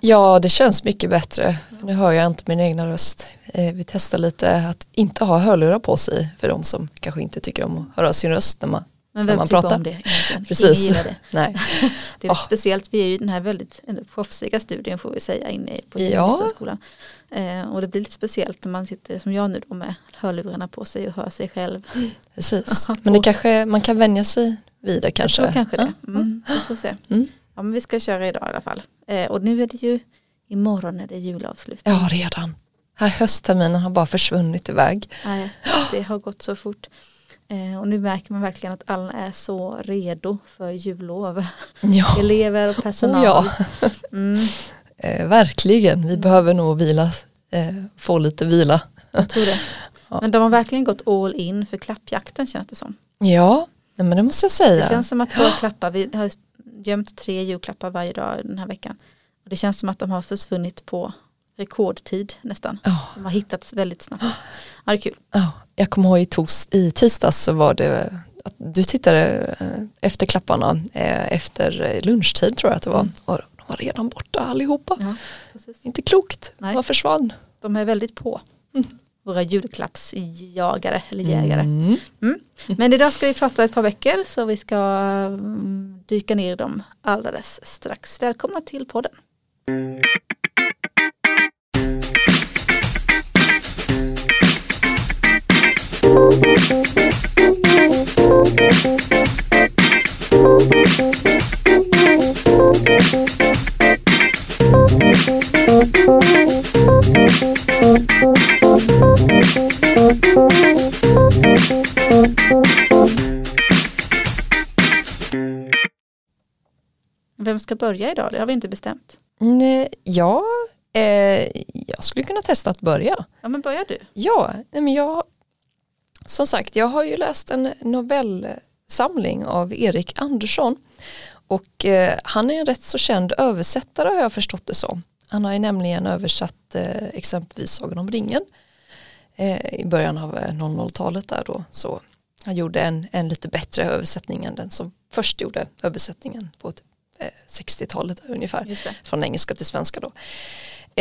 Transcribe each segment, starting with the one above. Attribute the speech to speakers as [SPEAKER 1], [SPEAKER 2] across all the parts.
[SPEAKER 1] Ja, det känns mycket bättre. Nu hör jag inte min egna röst. Eh, vi testar lite att inte ha hörlurar på sig för de som kanske inte tycker om att höra sin röst när man,
[SPEAKER 2] Men
[SPEAKER 1] när
[SPEAKER 2] vem
[SPEAKER 1] man
[SPEAKER 2] tycker
[SPEAKER 1] pratar.
[SPEAKER 2] om det egentligen?
[SPEAKER 1] Precis.
[SPEAKER 2] Ingen det.
[SPEAKER 1] Nej.
[SPEAKER 2] Det är
[SPEAKER 1] Ah.
[SPEAKER 2] speciellt, vi är ju i den här väldigt proffsiga studien får vi säga inne på
[SPEAKER 1] Ja.
[SPEAKER 2] Eh, och det blir lite speciellt när man sitter som jag nu då med hörlurarna på sig och hör sig själv.
[SPEAKER 1] Precis. Men det kanske, man kan vänja sig vid det kanske.
[SPEAKER 2] Jag tror kanske det. Mm, vi får se.
[SPEAKER 1] Mm.
[SPEAKER 2] Ja, men vi ska köra idag i alla fall. Eh, och nu är det ju imorgon är det julavslut.
[SPEAKER 1] Ja, redan. Här höstterminen har bara försvunnit iväg.
[SPEAKER 2] Nej, det har gått så fort. Eh, och nu märker man verkligen att alla är så redo för jullov.
[SPEAKER 1] Ja,
[SPEAKER 2] Elever och personal.
[SPEAKER 1] oh, ja.
[SPEAKER 2] Mm,
[SPEAKER 1] Eh, verkligen. Vi behöver nog vila, eh, få lite vila.
[SPEAKER 2] jag tror det.
[SPEAKER 1] Ja.
[SPEAKER 2] Men de har verkligen gått all in för klappjakten känns det som.
[SPEAKER 1] Ja, nej, men det måste jag säga.
[SPEAKER 2] Det känns som att våra klappar, vi har gömt tre julklappar varje dag den här veckan. Och det känns som att de har försvunnit på rekordtid nästan.
[SPEAKER 1] Ja,
[SPEAKER 2] De har hittats väldigt snabbt. Ja, det är kul.
[SPEAKER 1] ja. Jag kommer ihåg i, tos, i tisdags så var det att du tittade eh, efter klapparna eh, efter lunchtid tror jag att det var.
[SPEAKER 2] Mm.
[SPEAKER 1] Och de var redan borta allihopa.
[SPEAKER 2] Ja.
[SPEAKER 1] Inte klokt,
[SPEAKER 2] Nej.
[SPEAKER 1] vad försvann.
[SPEAKER 2] De är väldigt på.
[SPEAKER 1] Mm.
[SPEAKER 2] Våra julklappsjagare eller jägare.
[SPEAKER 1] Mm.
[SPEAKER 2] Men idag ska vi prata ett par veckor så vi ska mm, dyka ner i dem alldeles strax. Välkomna till podden. Ska börja idag? Det har vi inte bestämt.
[SPEAKER 1] Nej, Ja, eh, jag skulle kunna testa att börja.
[SPEAKER 2] Ja men börjar du.
[SPEAKER 1] Ja, nej, men jag, som sagt, jag har ju läst en novellsamling av Erik Andersson och eh, han är en rätt så känd översättare har jag förstått det som. Han har ju nämligen översatt eh, exempelvis Sagan om ringen eh, i början av eh, 00-talet där då. Så han gjorde en, en lite bättre översättning än den som först gjorde översättningen på eh, 60-talet där ungefär från engelska till svenska då.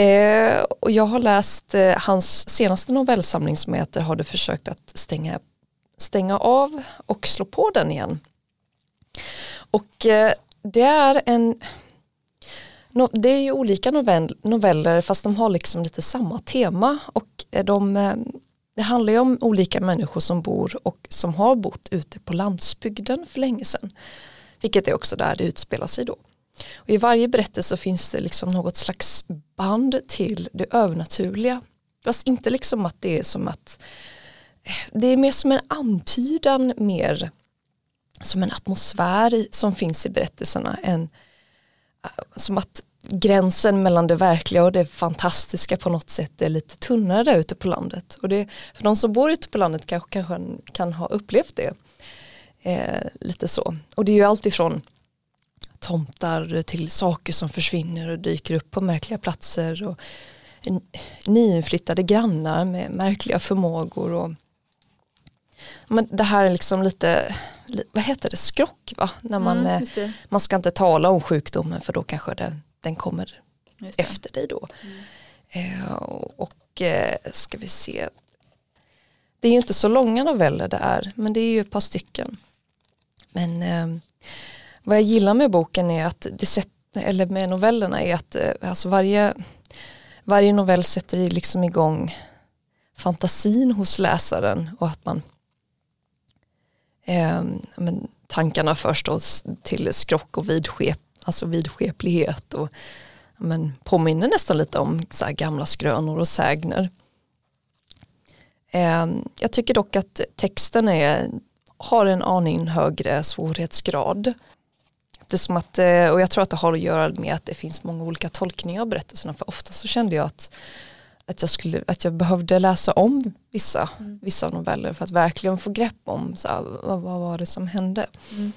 [SPEAKER 1] Eh, och jag har läst eh, hans senaste novellsamling som heter Har du försökt att stänga, stänga av och slå på den igen. Och eh, det är en no, det är ju olika novell, noveller fast de har liksom lite samma tema och eh, de, eh, det handlar ju om olika människor som bor och som har bott ute på landsbygden för länge sedan. Vilket är också där det utspelar sig då. Och I varje berättelse finns det liksom något slags band till det övernaturliga. Fast inte liksom att det är som att eh, det är mer som en antydan mer som en atmosfär som finns i berättelserna än eh, som att gränsen mellan det verkliga och det fantastiska på något sätt är lite tunnare där ute på landet. Och det, för de som bor ute på landet kanske, kanske kan ha upplevt det. Eh, lite så. Och det är ju alltifrån tomtar till saker som försvinner och dyker upp på märkliga platser och nyinflyttade grannar med märkliga förmågor och men det här är liksom lite, li- vad heter det, skrock va? När man,
[SPEAKER 2] Mm,
[SPEAKER 1] eh, man ska inte tala om sjukdomen för då kanske den, den kommer efter dig då.
[SPEAKER 2] Mm.
[SPEAKER 1] Eh, och eh, ska vi se. Det är ju inte så långa noveller det är, men det är ju ett par stycken. Men eh, vad jag gillar med boken är att det sätt, eller med novellerna är att eh, alltså varje, varje novell sätter liksom igång fantasin hos läsaren och att man eh, men, tankarna först till skrock och vidskep, alltså vidskeplighet och men, påminner nästan lite om så här gamla skrönor och sägner. Eh, jag tycker dock att texten är, har en aning högre svårighetsgrad. Det är som att, eh, och jag tror att det har att göra med att det finns många olika tolkningar av berättelserna. För ofta så kände jag att, att, jag, skulle, att jag behövde läsa om vissa,
[SPEAKER 2] Mm.
[SPEAKER 1] vissa noveller för att verkligen få grepp om så här, vad, vad var det som hände.
[SPEAKER 2] Mm.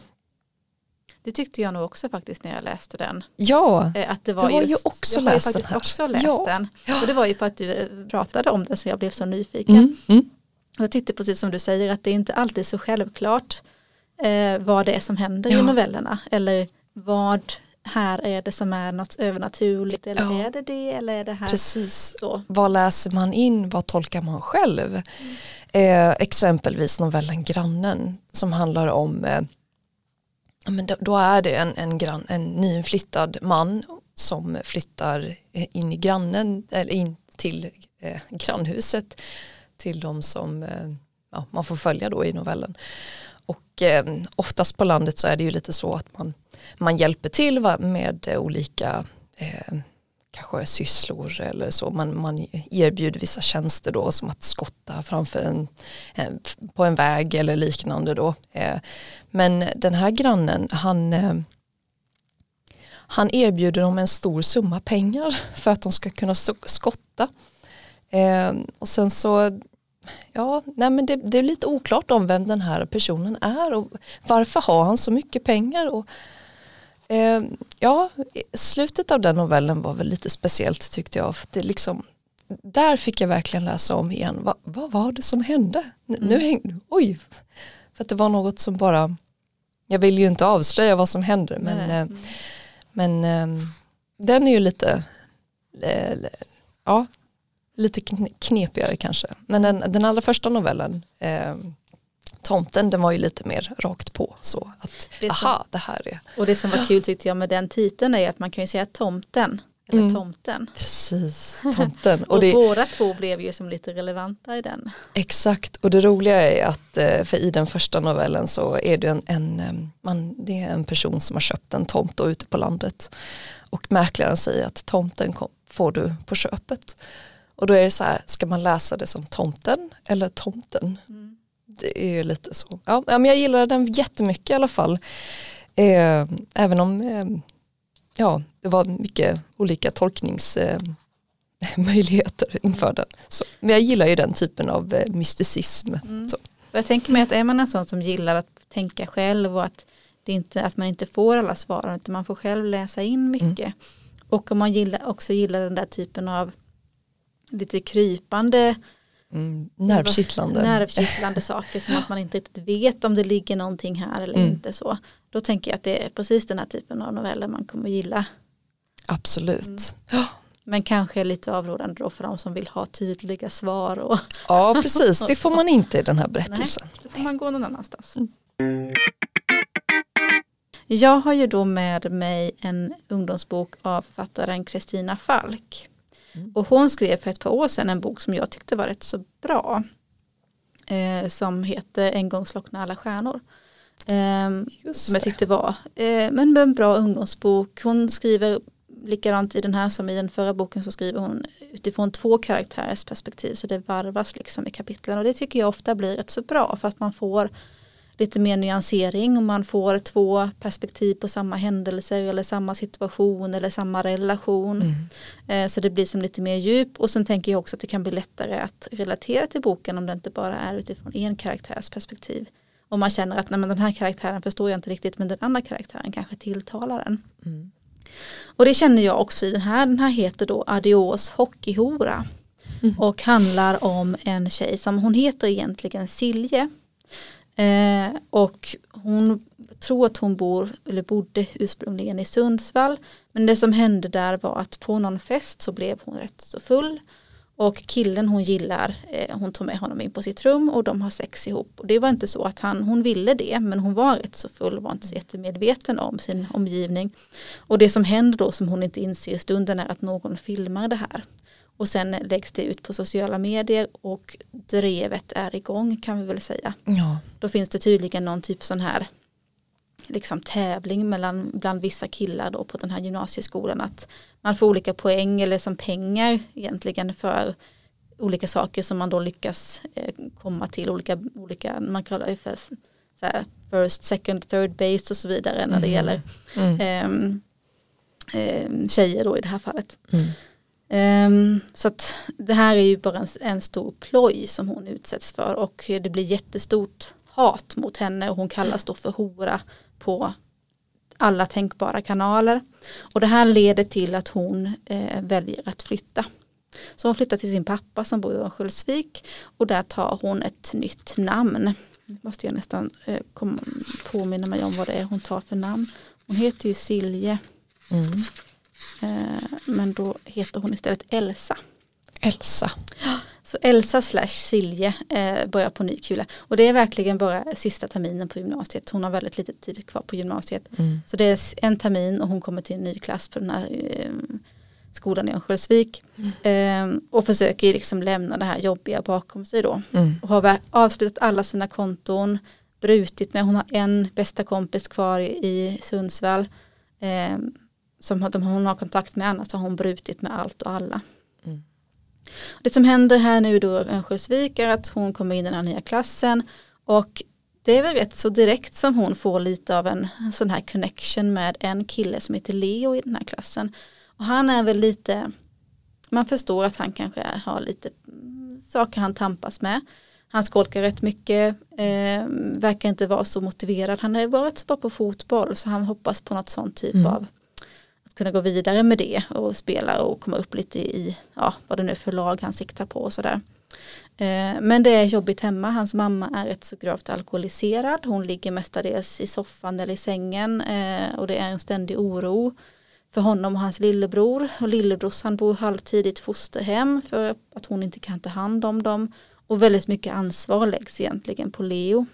[SPEAKER 2] Det tyckte jag nog också faktiskt när jag läste den.
[SPEAKER 1] Ja,
[SPEAKER 2] Eh, Att det var
[SPEAKER 1] har ju
[SPEAKER 2] just,
[SPEAKER 1] också
[SPEAKER 2] jag ju
[SPEAKER 1] läst den här.
[SPEAKER 2] också läst
[SPEAKER 1] Ja.
[SPEAKER 2] den. Och det var ju för att du eh, pratade om den så jag blev så nyfiken.
[SPEAKER 1] mm, mm,
[SPEAKER 2] Och jag tyckte precis som du säger att det inte alltid är så självklart eh, vad det är som händer
[SPEAKER 1] Ja.
[SPEAKER 2] i novellerna. Eller vad här är det som är något övernaturligt eller
[SPEAKER 1] Ja.
[SPEAKER 2] är det det eller är det här
[SPEAKER 1] Precis.
[SPEAKER 2] så.
[SPEAKER 1] Vad läser man in, vad tolkar man själv? Eh, exempelvis novellen Grannen som handlar om, eh, men då, då är det en, en, grann, en nyinflyttad man som flyttar eh, in i grannen, eller in till eh, grannhuset till de som eh, ja, man får följa då i novellen. Och eh, oftast på landet så är det ju lite så att man, man hjälper till va, med olika eh, kanske sysslor eller så. Man, man erbjuder vissa tjänster då som att skotta framför en, eh, en på en väg eller liknande då. Eh, men den här grannen han eh, han erbjuder dem en stor summa pengar för att de ska kunna skotta. Eh, och sen så Ja, nej men det, det är lite oklart om vem den här personen är och varför har han så mycket pengar. Och, eh, ja, slutet av den novellen var väl lite speciellt tyckte jag. För det liksom, där fick jag verkligen läsa om igen. Va, vad var det som hände? N- Nu häng, oj, för att det var något som bara, jag vill ju inte avslöja vad som händer men, eh, men eh, den är ju lite, eh, ja, lite kn- knepigare kanske. Men den, den allra första novellen, eh, Tomten, den var ju lite mer rakt på. Så att,
[SPEAKER 2] Det så.
[SPEAKER 1] aha, det här är,
[SPEAKER 2] Och det som var kul tyckte jag med den titeln är att man kan ju säga tomten. Eller
[SPEAKER 1] Mm.
[SPEAKER 2] tomten.
[SPEAKER 1] precis, tomten.
[SPEAKER 2] Och,
[SPEAKER 1] Och det,
[SPEAKER 2] båda två blev ju som lite relevanta i den.
[SPEAKER 1] Exakt, och det roliga är att eh, för i den första novellen så är det en, en, eh, man, det är en person som har köpt en tomt då ute på landet och mäklaren säger att tomten kom, får du på köpet. Och då är det så här, ska man läsa det som tomten eller tomten? Det är ju lite så. Ja, men jag gillar den jättemycket i alla fall. Eh, även om eh, ja, det var mycket olika tolkningsmöjligheter eh, inför den. Så, men jag gillar ju den typen av eh, mysticism.
[SPEAKER 2] Och jag tänker mig att är man en sån som gillar att tänka själv och att, det inte, att man inte får alla svar utan man får själv läsa in mycket. Och om man gillar, också gillar den där typen av lite krypande
[SPEAKER 1] Mm, nervkittlande.
[SPEAKER 2] nervkittlande saker som att man inte riktigt vet om det ligger någonting här eller
[SPEAKER 1] Mm.
[SPEAKER 2] inte så. Då tänker jag att det är precis den här typen av noveller man kommer gilla.
[SPEAKER 1] Absolut.
[SPEAKER 2] Men kanske lite avrådande då för de som vill ha tydliga svar och
[SPEAKER 1] Ja precis, det får man inte i den här berättelsen.
[SPEAKER 2] då får man gå någon annanstans.
[SPEAKER 1] Mm.
[SPEAKER 2] Jag har ju då med mig en ungdomsbok av författaren Kristina Falk.
[SPEAKER 1] Mm.
[SPEAKER 2] Och hon skrev för ett par år sedan en bok som jag tyckte var rätt så bra. Eh, som heter En gång slockna alla stjärnor.
[SPEAKER 1] Just
[SPEAKER 2] som jag tyckte var eh, men en bra ungdomsbok. Hon skriver likadant i den här som i den förra boken så skriver hon utifrån två karaktärers perspektiv så det varvas liksom i kapitlen och det tycker jag ofta blir rätt så bra för att man får lite mer nyansering och man får två perspektiv på samma händelser eller samma situation eller samma relation.
[SPEAKER 1] Mm.
[SPEAKER 2] Eh, Så det blir som lite mer djup och sen tänker jag också att det kan bli lättare att relatera till boken om det inte bara är utifrån en karaktärs perspektiv. Om man känner att nej, men den här karaktären förstår jag inte riktigt men den andra karaktären kanske tilltalar en.
[SPEAKER 1] Mm.
[SPEAKER 2] Och det känner jag också i den här. Den här heter då Adios hockeyhora.
[SPEAKER 1] Mm.
[SPEAKER 2] Och handlar om en tjej som hon heter egentligen Silje. Eh, och hon tror att hon bor, eller bodde ursprungligen i Sundsvall. Men det som hände där var att på någon fest så blev hon rätt så full. Och killen hon gillar, eh, hon tog med honom in på sitt rum och de har sex ihop. Och det var inte så att han, hon ville det, men hon var rätt så full och var inte så jättemedveten om sin omgivning. Och det som händer då som hon inte inser i stunden är att någon filmar det här. Och sen läggs det ut på sociala medier och drevet är igång kan vi väl säga.
[SPEAKER 1] Ja.
[SPEAKER 2] Då finns det tydligen någon typ sån här liksom tävling mellan bland vissa killar då på den här gymnasieskolan att man får olika poäng eller som pengar egentligen för olika saker som man då lyckas eh, komma till olika, olika man kallar det för så här, first, second, third base och så vidare när det
[SPEAKER 1] Mhm.
[SPEAKER 2] gäller
[SPEAKER 1] Mm.
[SPEAKER 2] ehm, ehm, tjejer då i det här fallet.
[SPEAKER 1] Mm.
[SPEAKER 2] Um, så att det här är ju bara en, en stor ploj som hon utsätts för och det blir jättestort hat mot henne och hon kallas då för hora på alla tänkbara kanaler. Och det här leder till att hon eh, väljer att flytta. Så hon flyttar till sin pappa som bor i Örnsköldsvik och där tar hon ett nytt namn. Måste jag nästan eh, komma, påminna mig om vad det är hon tar för namn. Hon heter ju Silje.
[SPEAKER 1] Mm.
[SPEAKER 2] Eh, men då heter hon istället Elsa.
[SPEAKER 1] Elsa.
[SPEAKER 2] Så Elsa slash Silje eh, börjar på ny kula. Och det är verkligen bara sista terminen på gymnasiet. Hon har väldigt lite tid kvar på gymnasiet.
[SPEAKER 1] Mm.
[SPEAKER 2] Så det är en termin och hon kommer till en ny klass på den här eh, skolan i Örnsköldsvik. Eh, och försöker liksom lämna det här jobbiga bakom sig då.
[SPEAKER 1] Mm.
[SPEAKER 2] Och har avslutat alla sina konton. Brutit med, hon har en bästa kompis kvar i Sundsvall. Eh, som de- hon har kontakt med annars har hon brutit med allt och alla.
[SPEAKER 1] Mm.
[SPEAKER 2] Det som händer här nu då i Örnsköldsvik är att hon kommer in i den här nya klassen och det är väl rätt så direkt som hon får lite av en sån här connection med en kille som heter Leo i den här klassen. Och han är väl lite, man förstår att han kanske har lite mm, saker han tampas med. Han skolkar rätt mycket, eh, verkar inte vara så motiverad. Han är bara rätt så bra på fotboll så han hoppas på något sånt typ
[SPEAKER 1] Mm.
[SPEAKER 2] av kunna gå vidare med det och spela och komma upp lite i ja, vad det nu är för lag han siktar på och sådär. Eh, men det är jobbigt hemma, hans mamma är rätt så gravt alkoholiserad, hon ligger mestadels i soffan eller i sängen eh, och det är en ständig oro för honom och hans lillebror. Och lillebrorsan bor halvtid i ett fosterhem för att hon inte kan ta hand om dem. Och väldigt mycket ansvar läggs egentligen på Leo.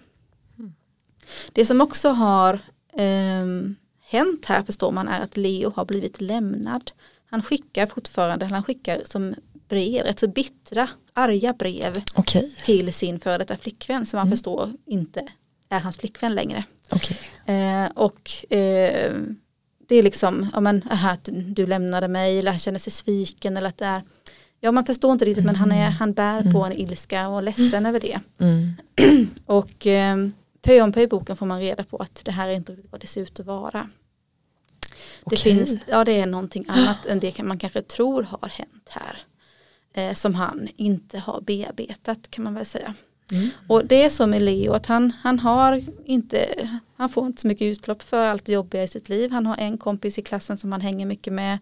[SPEAKER 2] Det som också har ehm, hänt här förstår man är att Leo har blivit lämnad. Han skickar fortfarande, han skickar som brev, ett så bittra, arga brev
[SPEAKER 1] Okej.
[SPEAKER 2] till sin före detta flickvän som man
[SPEAKER 1] Mm.
[SPEAKER 2] förstår inte är hans flickvän längre.
[SPEAKER 1] Okej.
[SPEAKER 2] Eh, och eh, det är liksom, ja men aha, att du, lämnade mig eller han känner sig sviken eller att det är, ja man förstår inte riktigt men han, är, han bär på en ilska och ledsen över det.
[SPEAKER 1] Mm.
[SPEAKER 2] Och eh, pö om pö i boken får man reda på att det här är inte riktigt vad det ser ut att vara. Det,
[SPEAKER 1] Okej.
[SPEAKER 2] finns, ja, det är någonting annat än det man kanske tror har hänt här. Eh, som han inte har bearbetat kan man väl säga.
[SPEAKER 1] Mm.
[SPEAKER 2] Och det är som med Leo att han, han har inte, han får inte så mycket utlopp för allt det jobbiga i sitt liv. Han har en kompis i klassen som han hänger mycket med.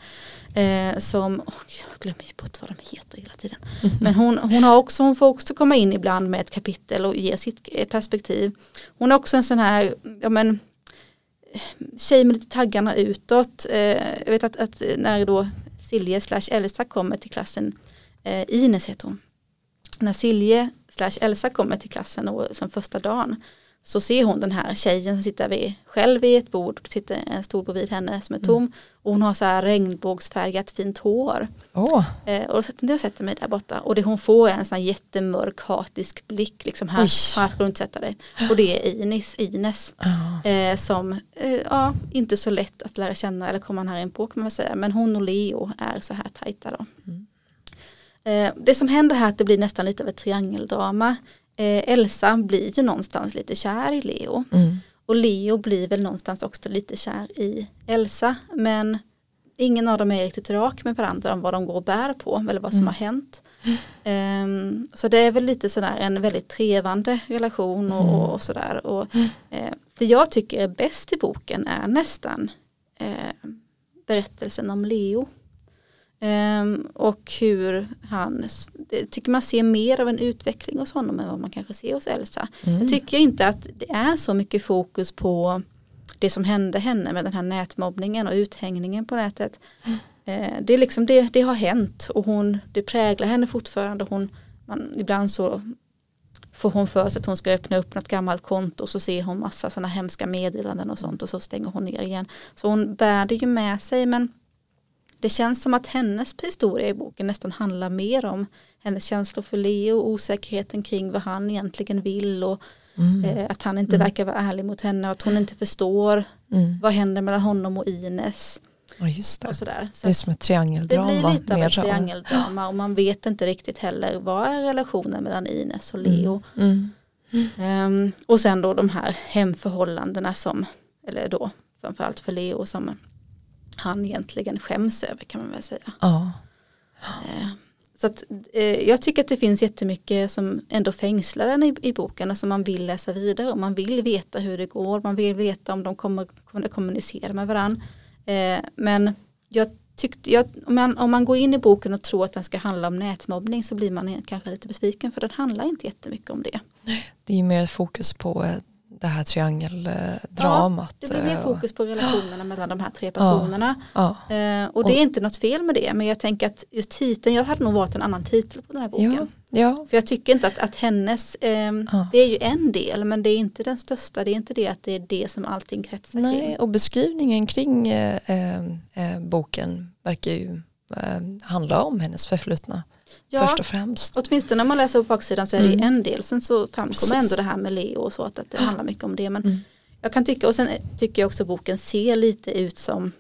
[SPEAKER 2] Eh, som, gud, jag glömmer ju bort vad de heter hela tiden. Men hon, hon, har också, hon får också komma in ibland med ett kapitel och ge sitt eh, perspektiv. Hon är också en sån här, ja men tjej med lite taggarna utåt. Eh, jag vet att, att när då Silje slash Elsa kommer till klassen, eh, Ines heter hon. När Silje slash Elsa kommer till klassen och som första dagen så ser hon den här tjejen som sitter vid, själv vid ett bord, sitter en stol bredvid henne som är tom och hon har så här regnbågsfärgat fint hår.
[SPEAKER 1] Åh,
[SPEAKER 2] Eh, och då sätter jag sätter mig där borta och det hon får är en sån här jättemörk hatisk blick liksom här,
[SPEAKER 1] Oj.
[SPEAKER 2] här ska du inte sätta dig. Och det är Ines, Ines
[SPEAKER 1] ja.
[SPEAKER 2] eh, som eh, ja, inte så lätt att lära känna eller komma här in på kan man väl säga. Men hon och Leo är så här tajta då.
[SPEAKER 1] Mm.
[SPEAKER 2] Eh, det som händer här är att det blir nästan lite av ett triangeldrama. Eh, Elsa blir ju någonstans lite kär i Leo.
[SPEAKER 1] Mm.
[SPEAKER 2] Och Leo blir väl någonstans också lite kär i Elsa. Men ingen av dem är riktigt rak med varandra om vad de går och bär på eller vad som
[SPEAKER 1] Mm.
[SPEAKER 2] har hänt. Ehm, så det är väl lite sådär en väldigt trevande relation och,
[SPEAKER 1] Mm.
[SPEAKER 2] och sådär. Och, eh, det jag tycker är bäst i boken är nästan eh, berättelsen om Leo. Ehm, och hur han, det tycker man ser mer av en utveckling hos honom än vad man kanske ser hos Elsa.
[SPEAKER 1] Mm.
[SPEAKER 2] Jag tycker inte att det är så mycket fokus på det som hände henne med den här nätmobbningen och uthängningen på nätet. Eh, det, är liksom det, det har hänt och hon, det präglar henne fortfarande. Hon, man, ibland så får hon för sig att hon ska öppna upp något gammalt konto och så ser hon massa sådana hemska meddelanden och sånt och så stänger hon ner igen. Så hon bär det ju med sig men det känns som att hennes historia i boken nästan handlar mer om hennes känslor för Leo, osäkerheten kring vad han egentligen vill och
[SPEAKER 1] Mm.
[SPEAKER 2] eh, att han inte
[SPEAKER 1] Mm.
[SPEAKER 2] verkar vara ärlig mot henne och att hon inte förstår
[SPEAKER 1] Mm.
[SPEAKER 2] vad händer mellan honom och Ines
[SPEAKER 1] Ja just det.
[SPEAKER 2] Så
[SPEAKER 1] Det är som ett
[SPEAKER 2] det
[SPEAKER 1] triangeldrama.
[SPEAKER 2] blir lite av ett triangeldrama och man vet inte riktigt heller vad är relationen mellan Ines och Leo. Ehm, och sen då de här hemförhållandena som, eller då framförallt för Leo som han egentligen skäms över kan man väl säga.
[SPEAKER 1] Ja.
[SPEAKER 2] Eh, Så att, eh, jag tycker att det finns jättemycket som ändå fängslar en i, i boken, alltså man vill läsa vidare och man vill veta hur det går, man vill veta om de kommer, att kommunicera med varandra. Eh, men jag tyckte, jag, om, man, om man går in i boken och tror att den ska handla om nätmobbning så blir man kanske lite besviken för den handlar inte jättemycket om det.
[SPEAKER 1] Det är mer fokus på det här triangeldramat.
[SPEAKER 2] Det blir mer
[SPEAKER 1] eh,
[SPEAKER 2] fokus på relationerna mellan de här tre personerna.
[SPEAKER 1] Ja,
[SPEAKER 2] Eh, och det är inte något fel med det men jag tänker att just titeln, jag hade nog valt en annan titel på den här boken.
[SPEAKER 1] ja, ja,
[SPEAKER 2] För jag tycker inte att, att hennes, ehm,
[SPEAKER 1] Ja.
[SPEAKER 2] det är ju en del men det är inte den största, det är inte det att det är det som allting kretsar
[SPEAKER 1] nej,
[SPEAKER 2] kring.
[SPEAKER 1] och beskrivningen kring eh, eh, eh, boken verkar ju eh, handla om hennes förflutna
[SPEAKER 2] Ja,
[SPEAKER 1] först och främst.
[SPEAKER 2] åtminstone när man läser på baksidan så är det
[SPEAKER 1] Mm.
[SPEAKER 2] en del, sen så framkommer ändå det här med Leo och så att, att det handlar mycket om det. Men
[SPEAKER 1] Mm.
[SPEAKER 2] jag kan tycka, och sen tycker jag också boken ser lite ut som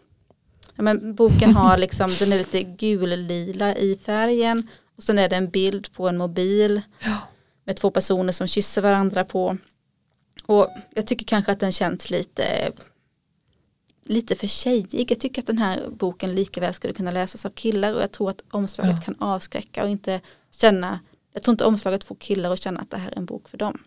[SPEAKER 2] ja, men boken har liksom, den är lite gul-lila i färgen och sen är det en bild på en mobil
[SPEAKER 1] Ja.
[SPEAKER 2] med två personer som kysser varandra på. Och jag tycker kanske att den känns lite lite för tjejig. Jag tycker att den här boken lika väl skulle kunna läsas av killar och jag tror att omslaget
[SPEAKER 1] Ja.
[SPEAKER 2] kan avskräcka och inte känna jag tror inte omslaget får killar att känna att det här är en bok för dem.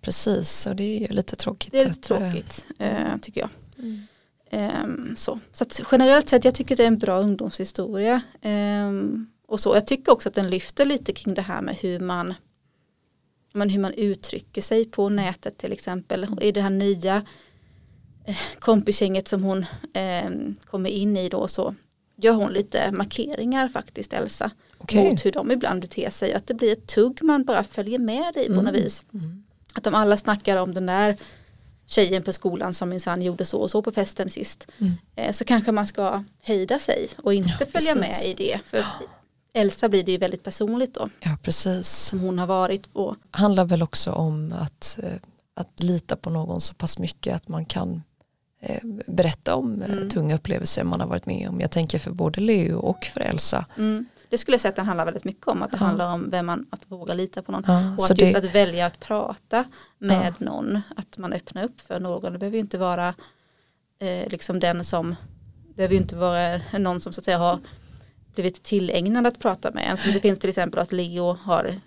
[SPEAKER 1] Precis, och det är ju lite tråkigt.
[SPEAKER 2] Det är lite
[SPEAKER 1] eh,
[SPEAKER 2] tråkigt eh, tycker jag.
[SPEAKER 1] Mm.
[SPEAKER 2] Ehm, så så generellt sett jag tycker det är en bra ungdomshistoria. Ehm, och så. Jag tycker också att den lyfter lite kring det här med hur man, men hur man uttrycker sig på nätet till exempel. Och I det här nya kompisgänget som hon ehm, kommer in i då så gör hon lite markeringar faktiskt Elsa.
[SPEAKER 1] Okej.
[SPEAKER 2] Mot hur de ibland beter sig. Att det blir ett tugg man bara följer med i på
[SPEAKER 1] Mm.
[SPEAKER 2] något vis.
[SPEAKER 1] Mm.
[SPEAKER 2] Att de alla snackar om den där tjejen på skolan som minsann gjorde så och så på festen sist.
[SPEAKER 1] Mm.
[SPEAKER 2] Eh, så kanske man ska hejda sig och inte
[SPEAKER 1] Ja,
[SPEAKER 2] följa med i det. För Elsa blir det ju väldigt personligt då.
[SPEAKER 1] Ja, precis.
[SPEAKER 2] Som hon har varit på.
[SPEAKER 1] handlar väl också om att, eh, att lita på någon så pass mycket att man kan eh, berätta om eh,
[SPEAKER 2] Mm.
[SPEAKER 1] tunga upplevelser man har varit med om. Jag tänker för både Leo och för Elsa.
[SPEAKER 2] Mm. Det skulle jag säga att den handlar väldigt mycket om. Att det
[SPEAKER 1] Ja.
[SPEAKER 2] handlar om vem man, att våga lita på någon.
[SPEAKER 1] Ja,
[SPEAKER 2] Och att just
[SPEAKER 1] det,
[SPEAKER 2] att välja att prata med någon. Att man öppnar upp för någon. Det behöver ju inte vara eh, liksom den som behöver ju inte vara någon som så att säga har blivit tillägnad att prata med. Som det finns till exempel att Leo har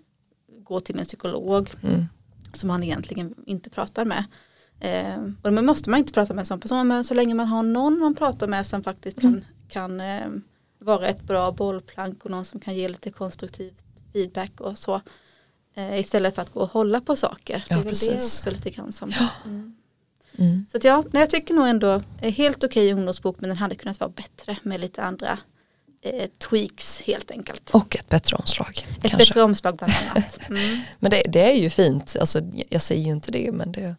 [SPEAKER 2] gått till en psykolog
[SPEAKER 1] mm,
[SPEAKER 2] som han egentligen inte pratar med. Eh, och då måste man inte prata med en sån person men så länge man har någon man pratar med som faktiskt kan,
[SPEAKER 1] Mm.
[SPEAKER 2] kan eh, vara ett bra bollplank och någon som kan ge lite konstruktiv feedback och så. Eh, istället för att gå och hålla på saker.
[SPEAKER 1] Ja,
[SPEAKER 2] det är väl det
[SPEAKER 1] precis.
[SPEAKER 2] också lite grann som. Mm.
[SPEAKER 1] mm.
[SPEAKER 2] Så att ja, jag tycker nog ändå helt okej ungdomsbok men den hade kunnat vara bättre med lite andra eh, tweaks helt enkelt.
[SPEAKER 1] Och ett bättre omslag.
[SPEAKER 2] Ett
[SPEAKER 1] kanske.
[SPEAKER 2] bättre omslag bland annat. Mm.
[SPEAKER 1] Men det, det är ju fint, alltså, jag säger ju inte det men det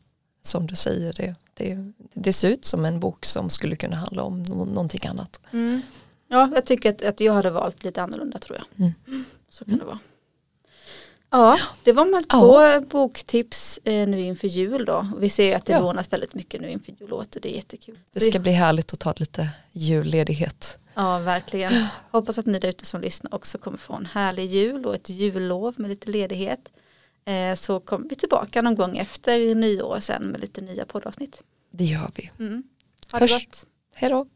[SPEAKER 1] som du säger det, det, det ser ut som en bok som skulle kunna handla om nå- någonting annat.
[SPEAKER 2] Mm. Ja, jag tycker att, att jag hade valt lite annorlunda tror jag.
[SPEAKER 1] Mm.
[SPEAKER 2] Så kan det vara. Ja, det var med
[SPEAKER 1] Ja.
[SPEAKER 2] två boktips eh, nu inför jul då. Vi ser ju att det
[SPEAKER 1] Ja.
[SPEAKER 2] lånas väldigt mycket nu inför julåret och det är jättekul.
[SPEAKER 1] Det ska bli härligt att ta lite julledighet.
[SPEAKER 2] Ja, verkligen. Hoppas att ni där ute som lyssnar också kommer få en härlig jul och ett jullov med lite ledighet. Eh, så kommer vi tillbaka någon gång efter nyår sen med lite nya poddavsnitt.
[SPEAKER 1] Det gör vi.
[SPEAKER 2] Mm. Ha det
[SPEAKER 1] Hörs.
[SPEAKER 2] gott.
[SPEAKER 1] Hej då.